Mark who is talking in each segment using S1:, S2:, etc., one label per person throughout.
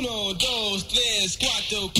S1: Uno, dos, tres, cuatro.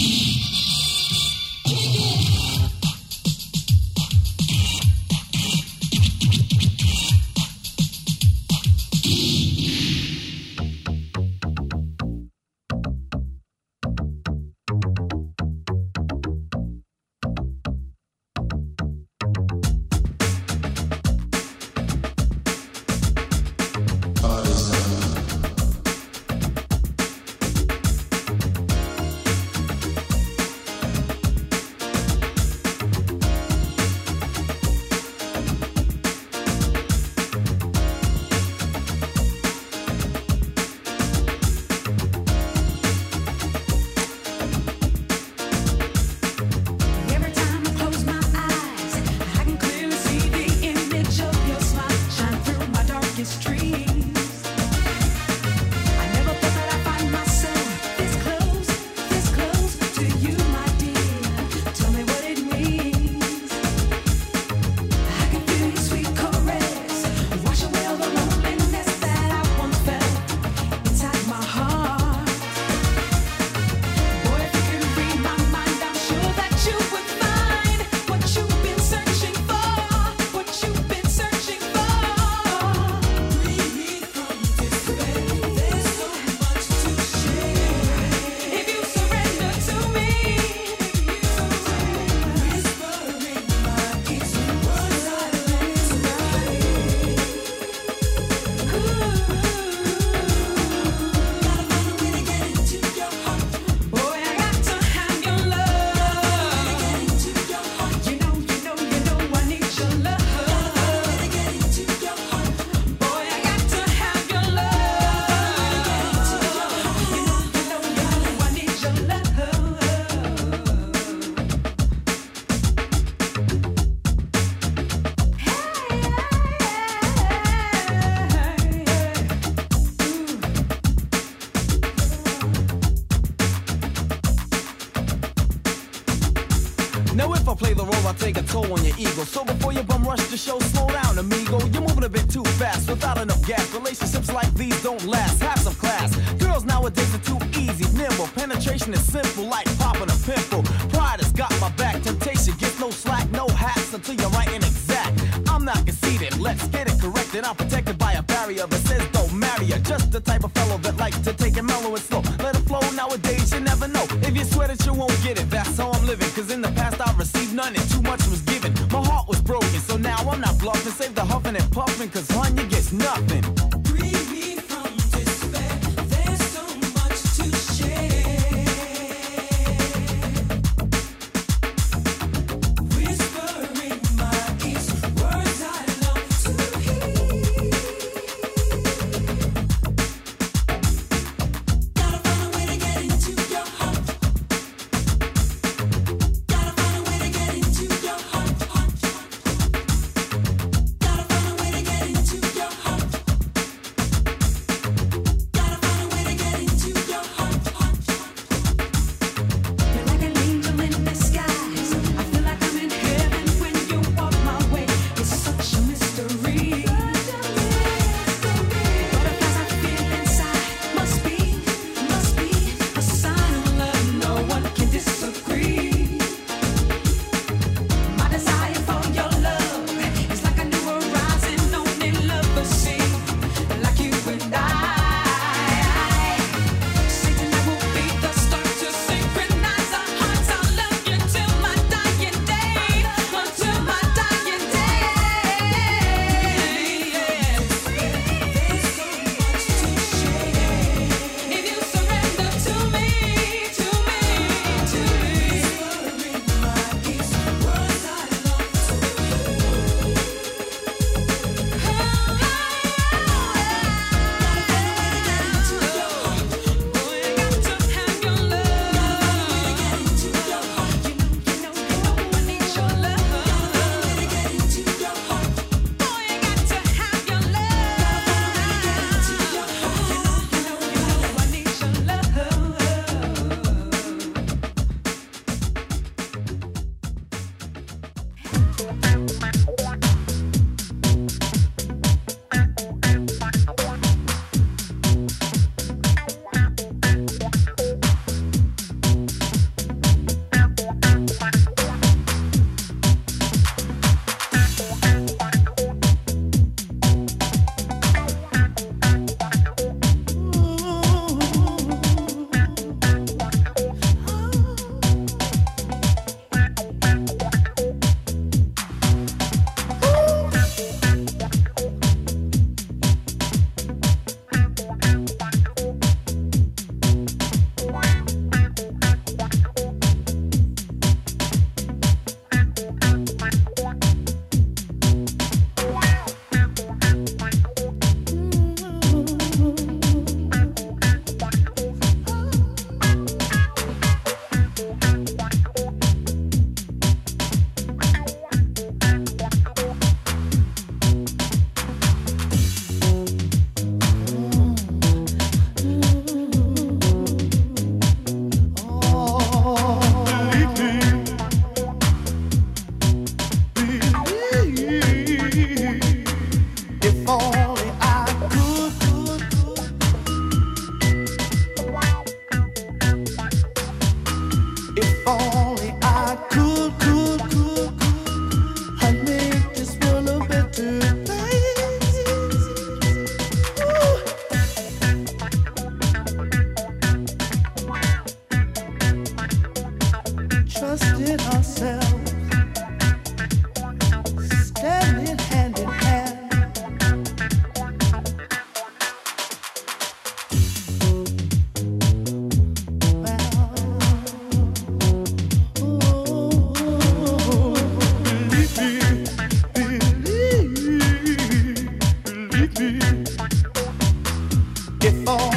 S2: Oh.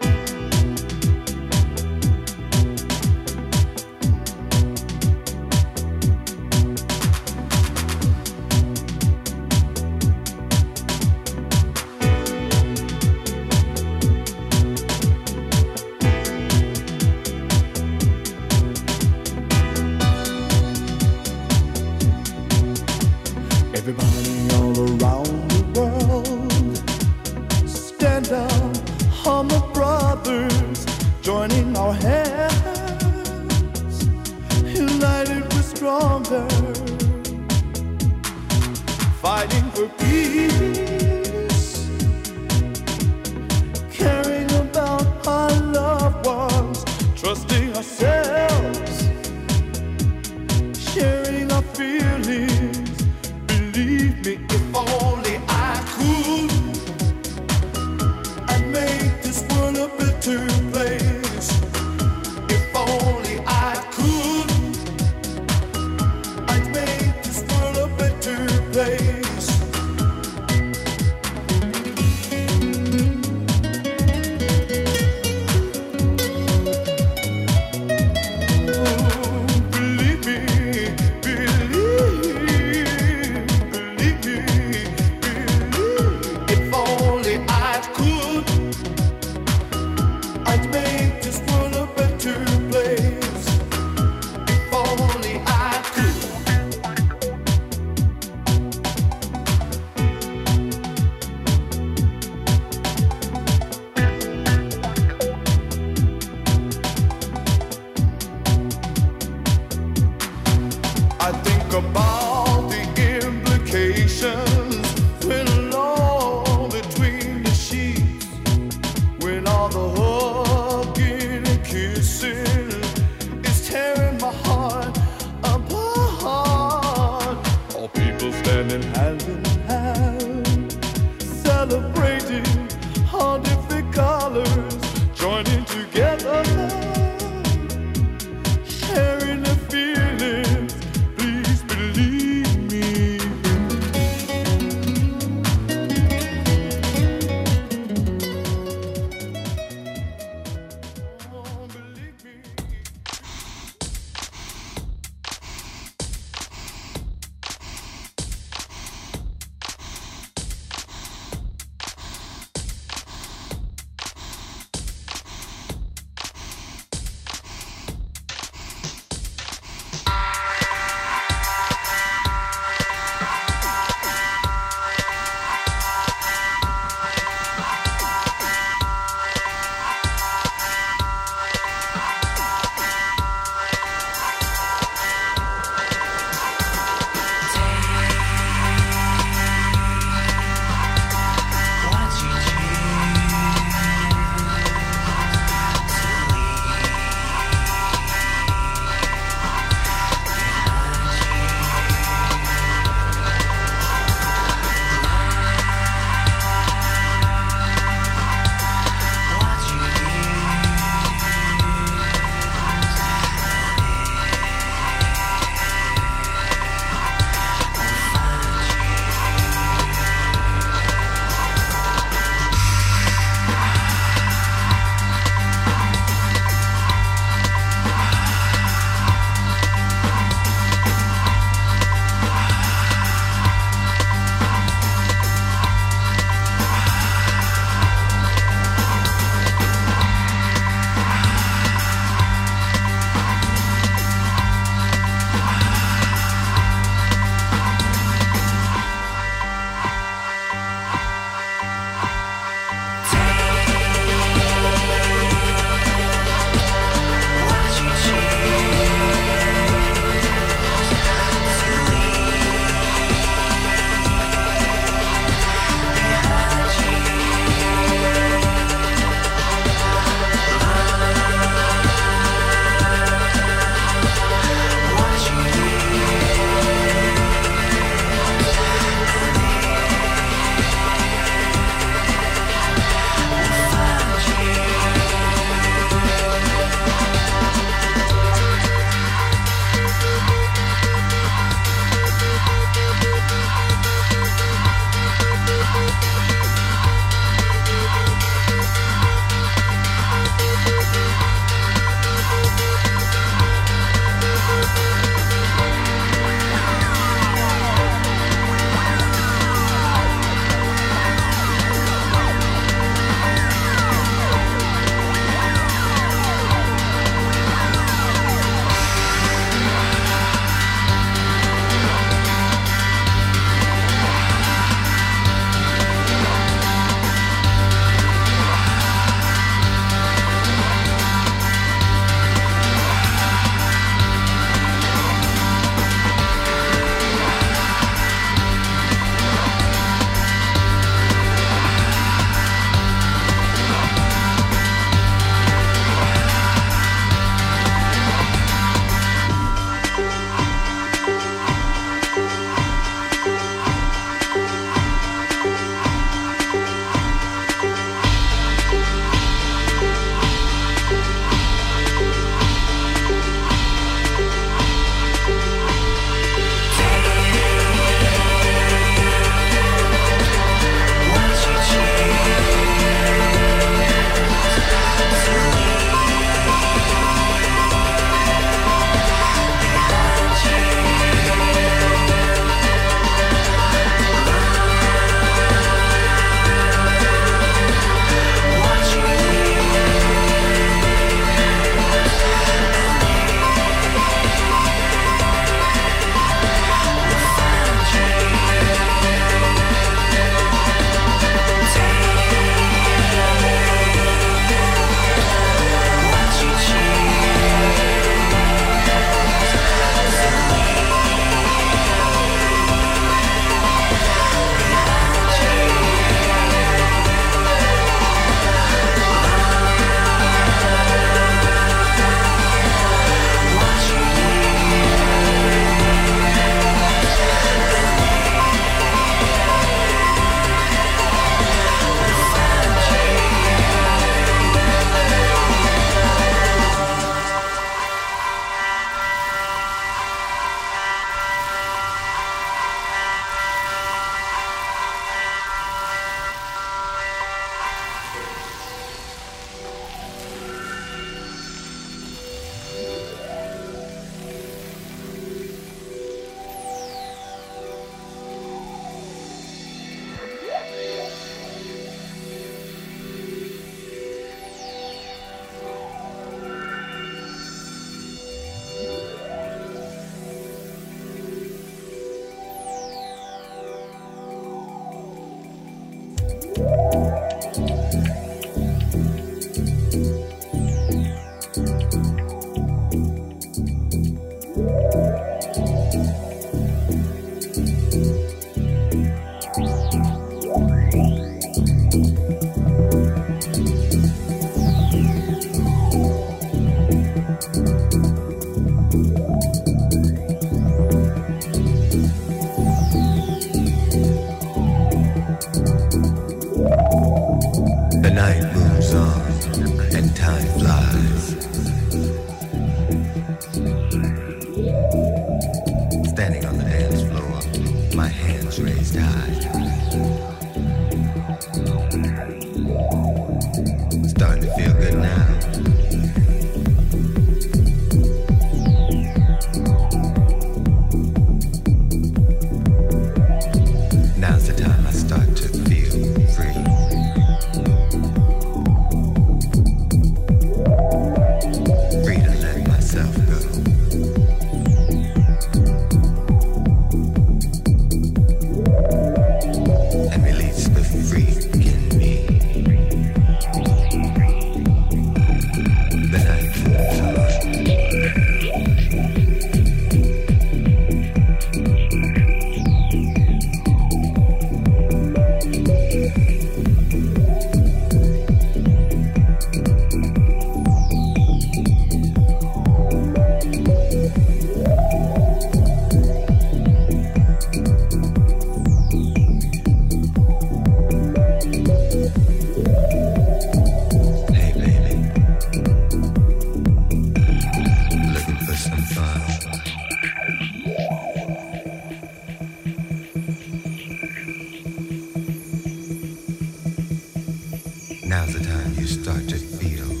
S2: Now's the time you start to feel.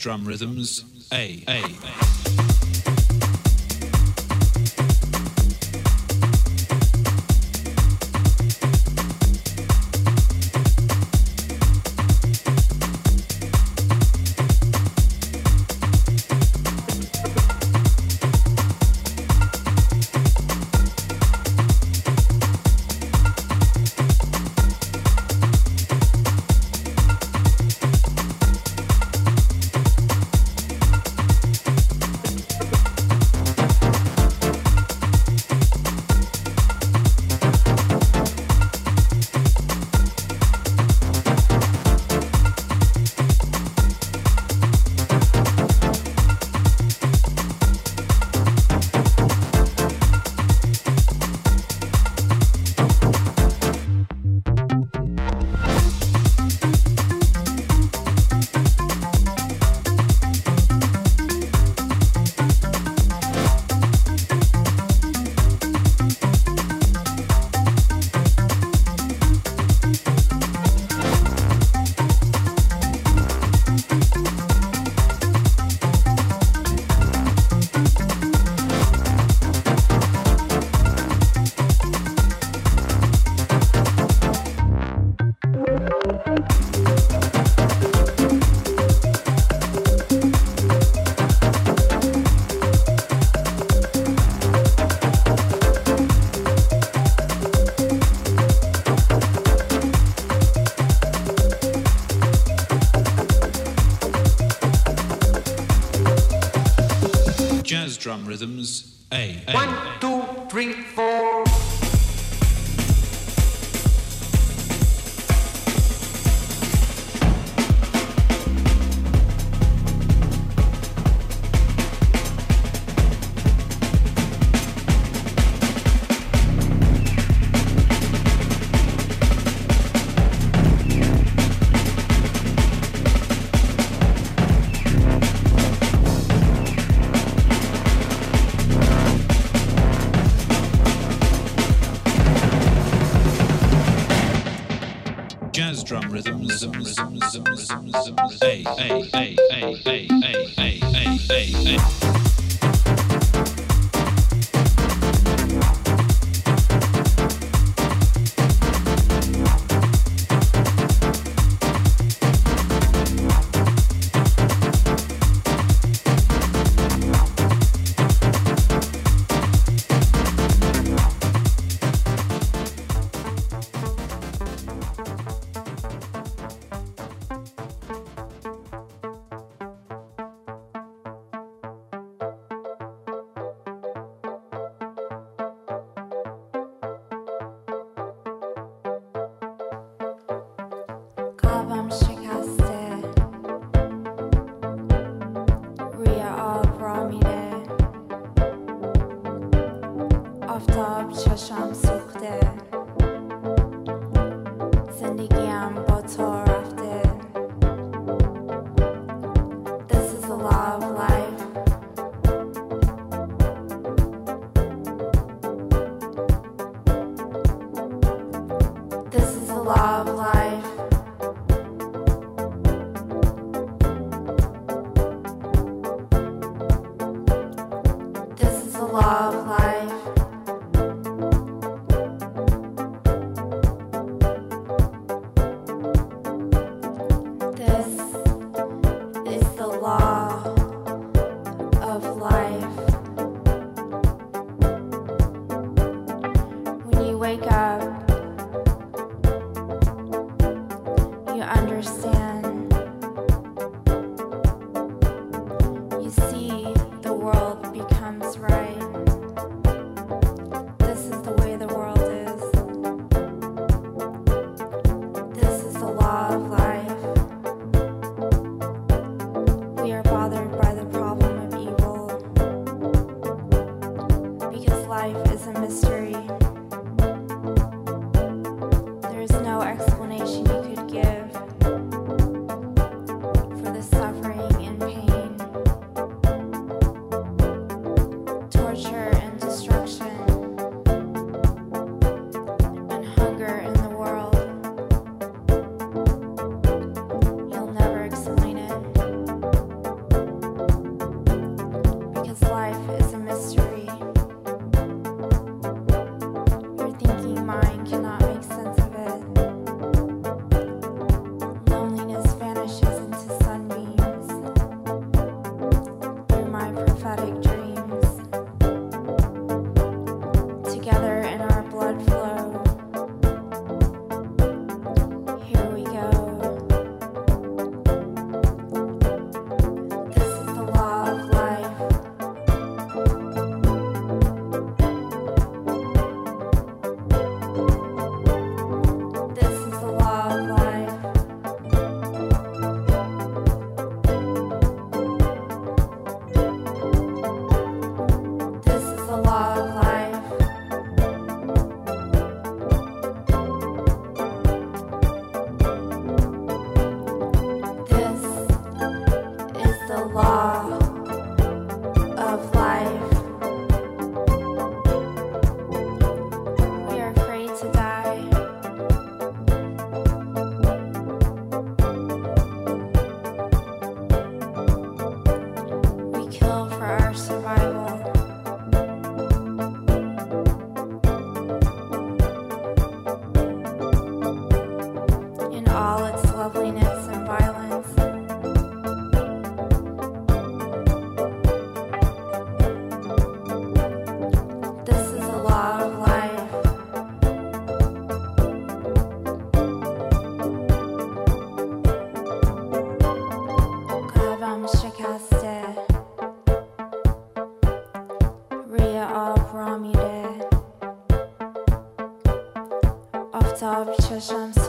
S3: drum rhythms A. A. drum rhythms. A. A.
S4: One, two, three, four.
S5: obcieszam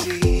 S5: see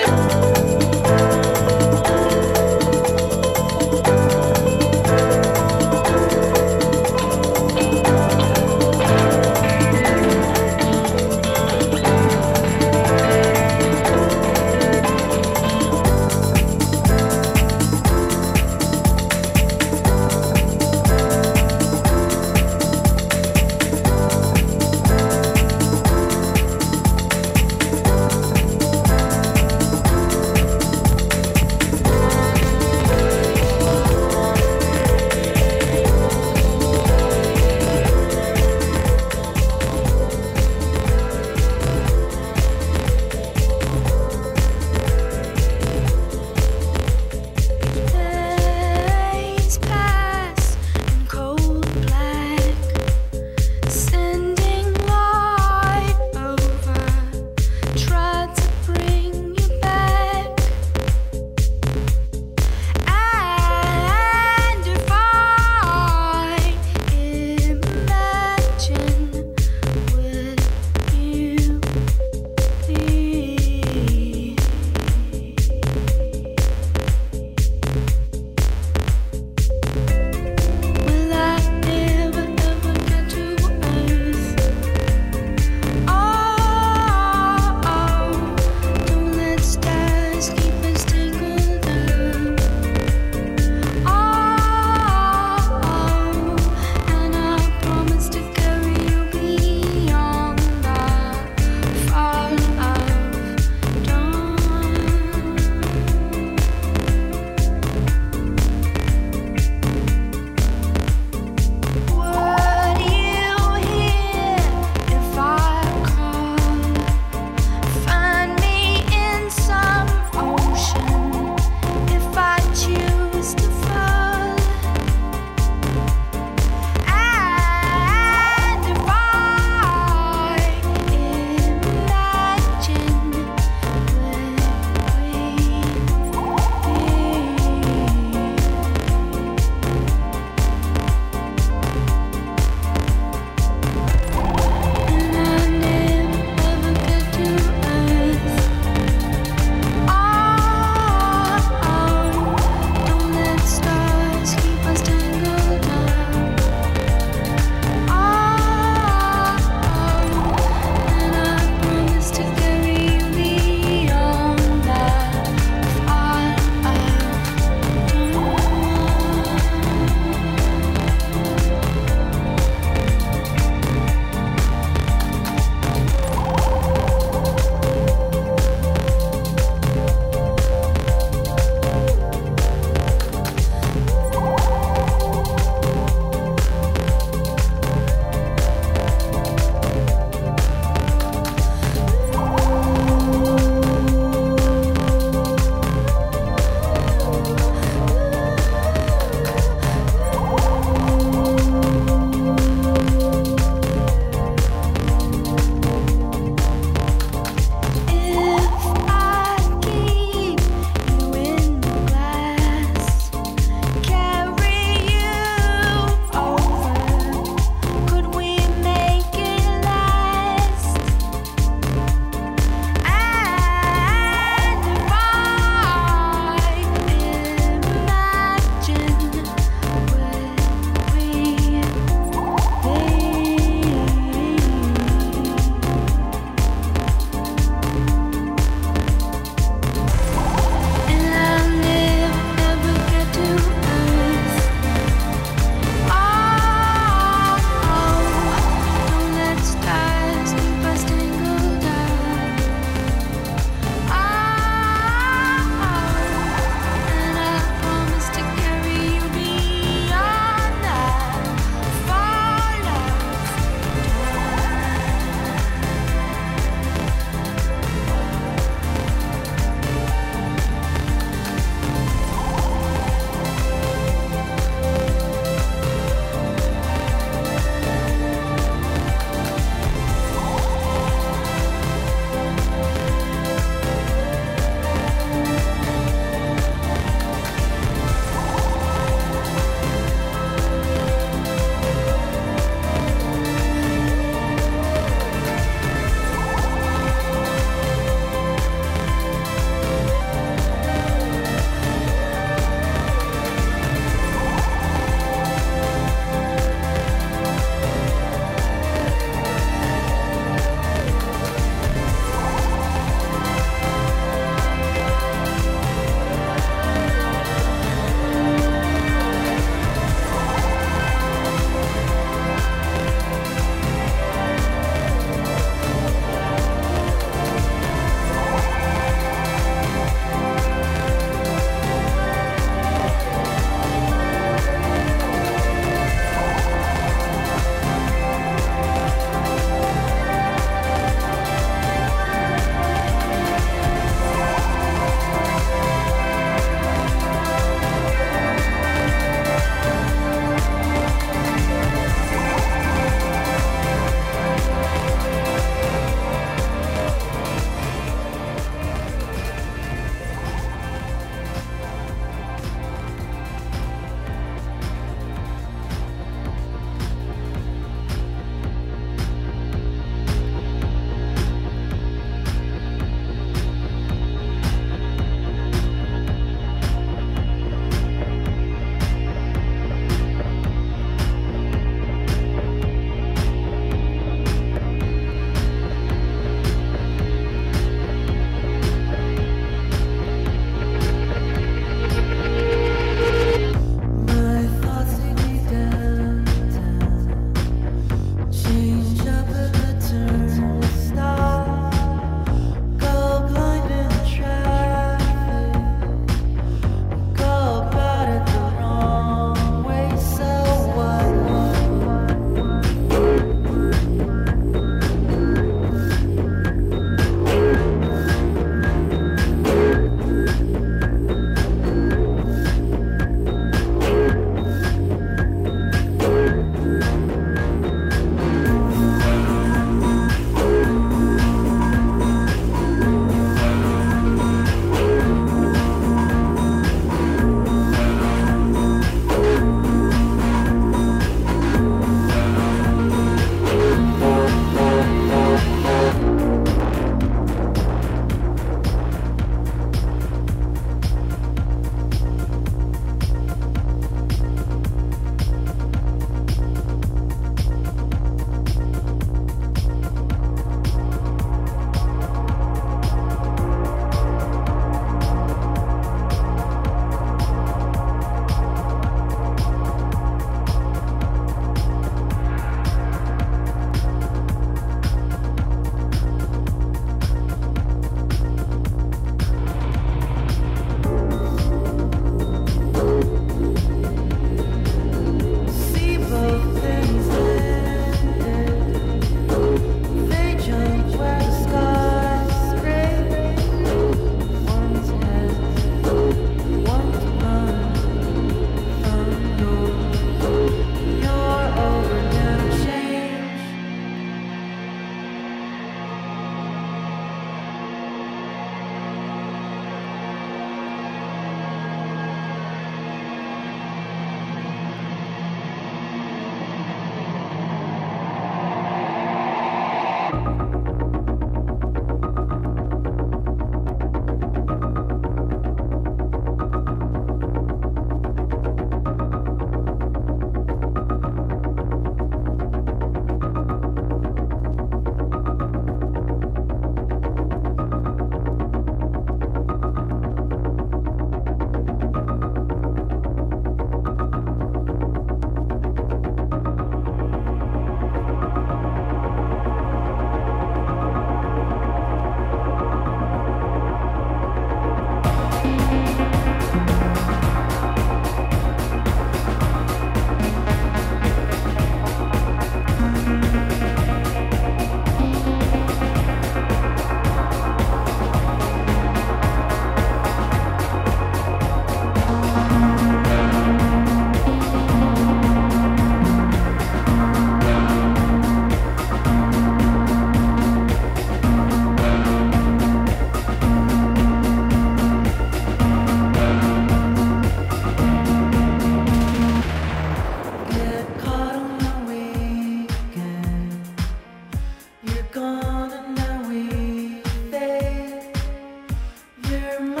S6: Summer.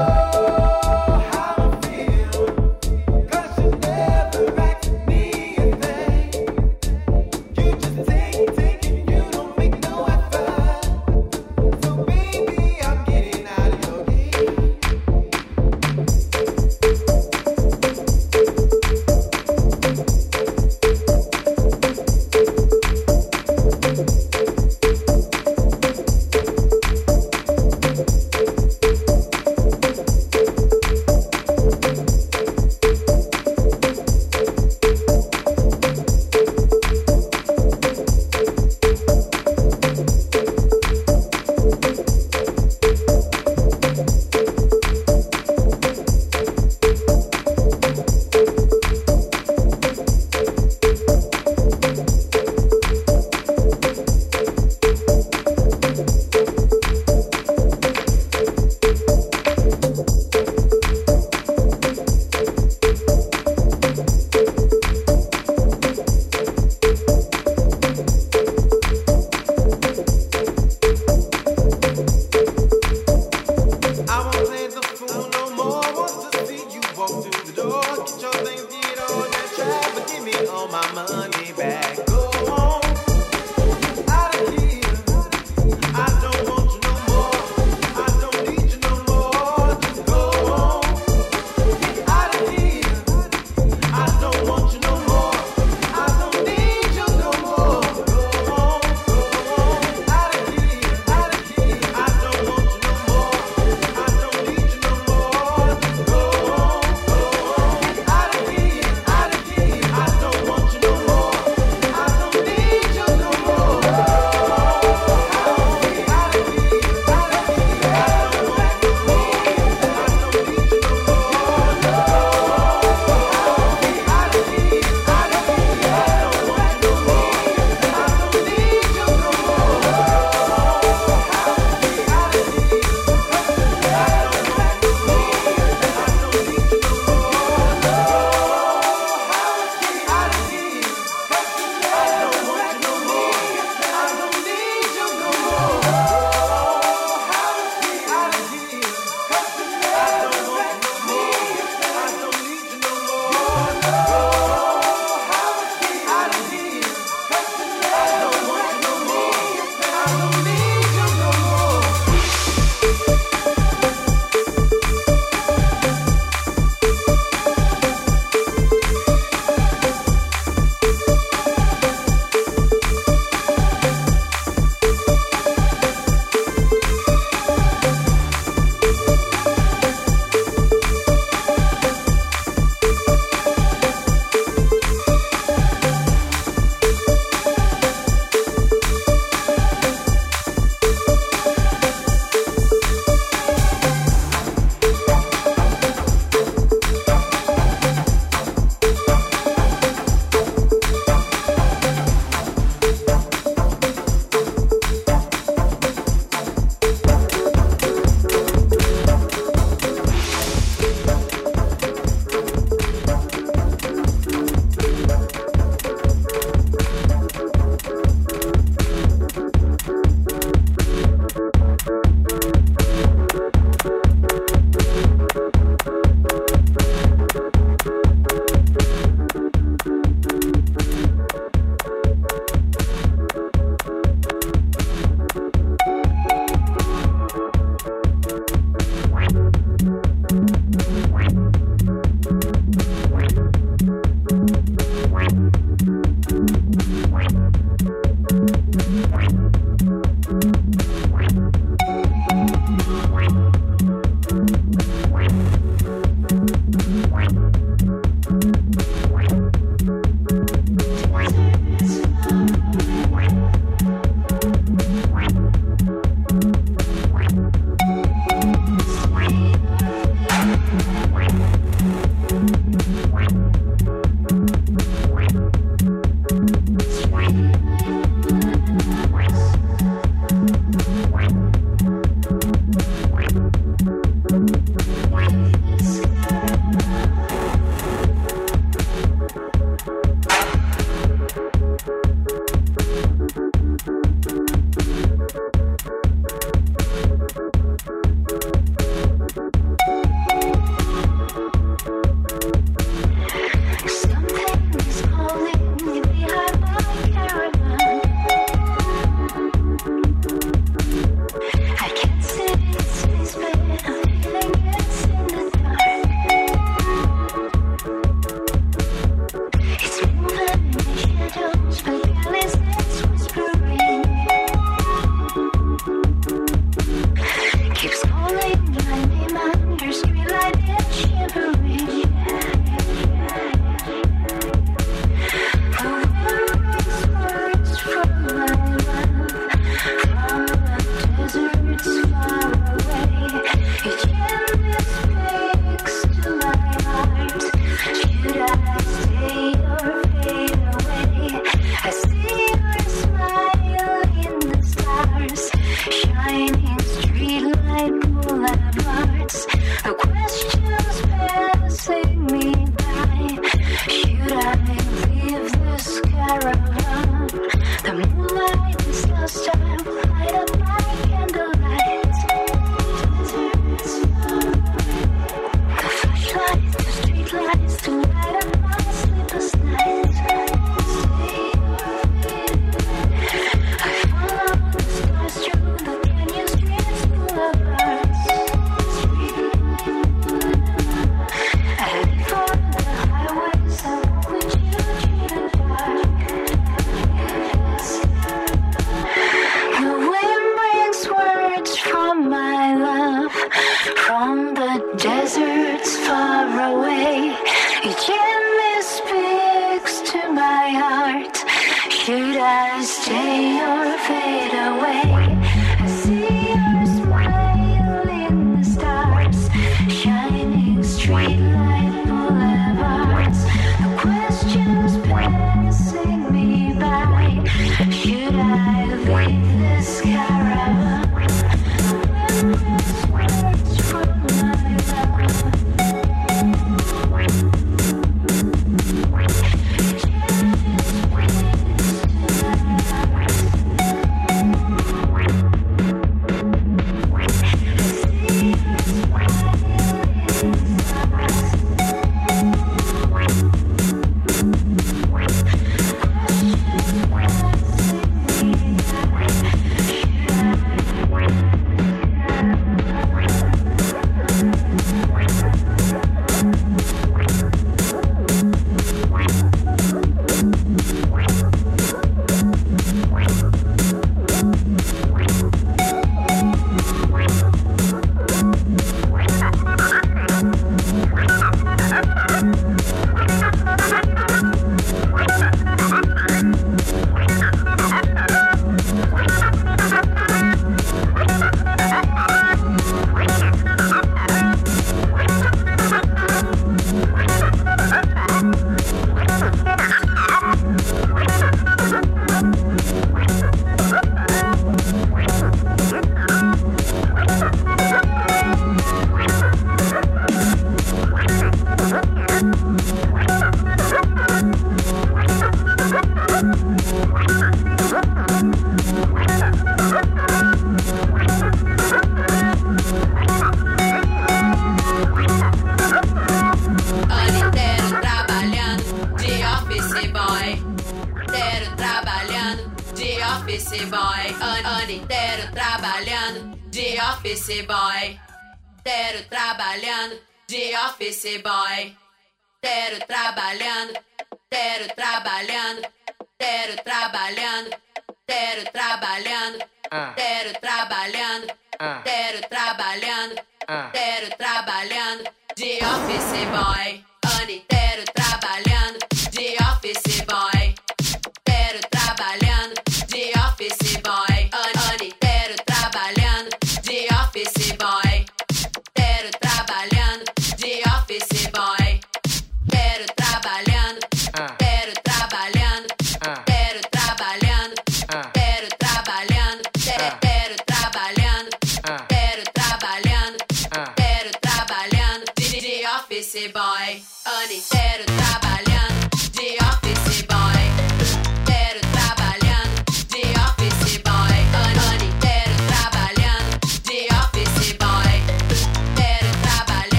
S6: Don't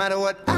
S7: matter what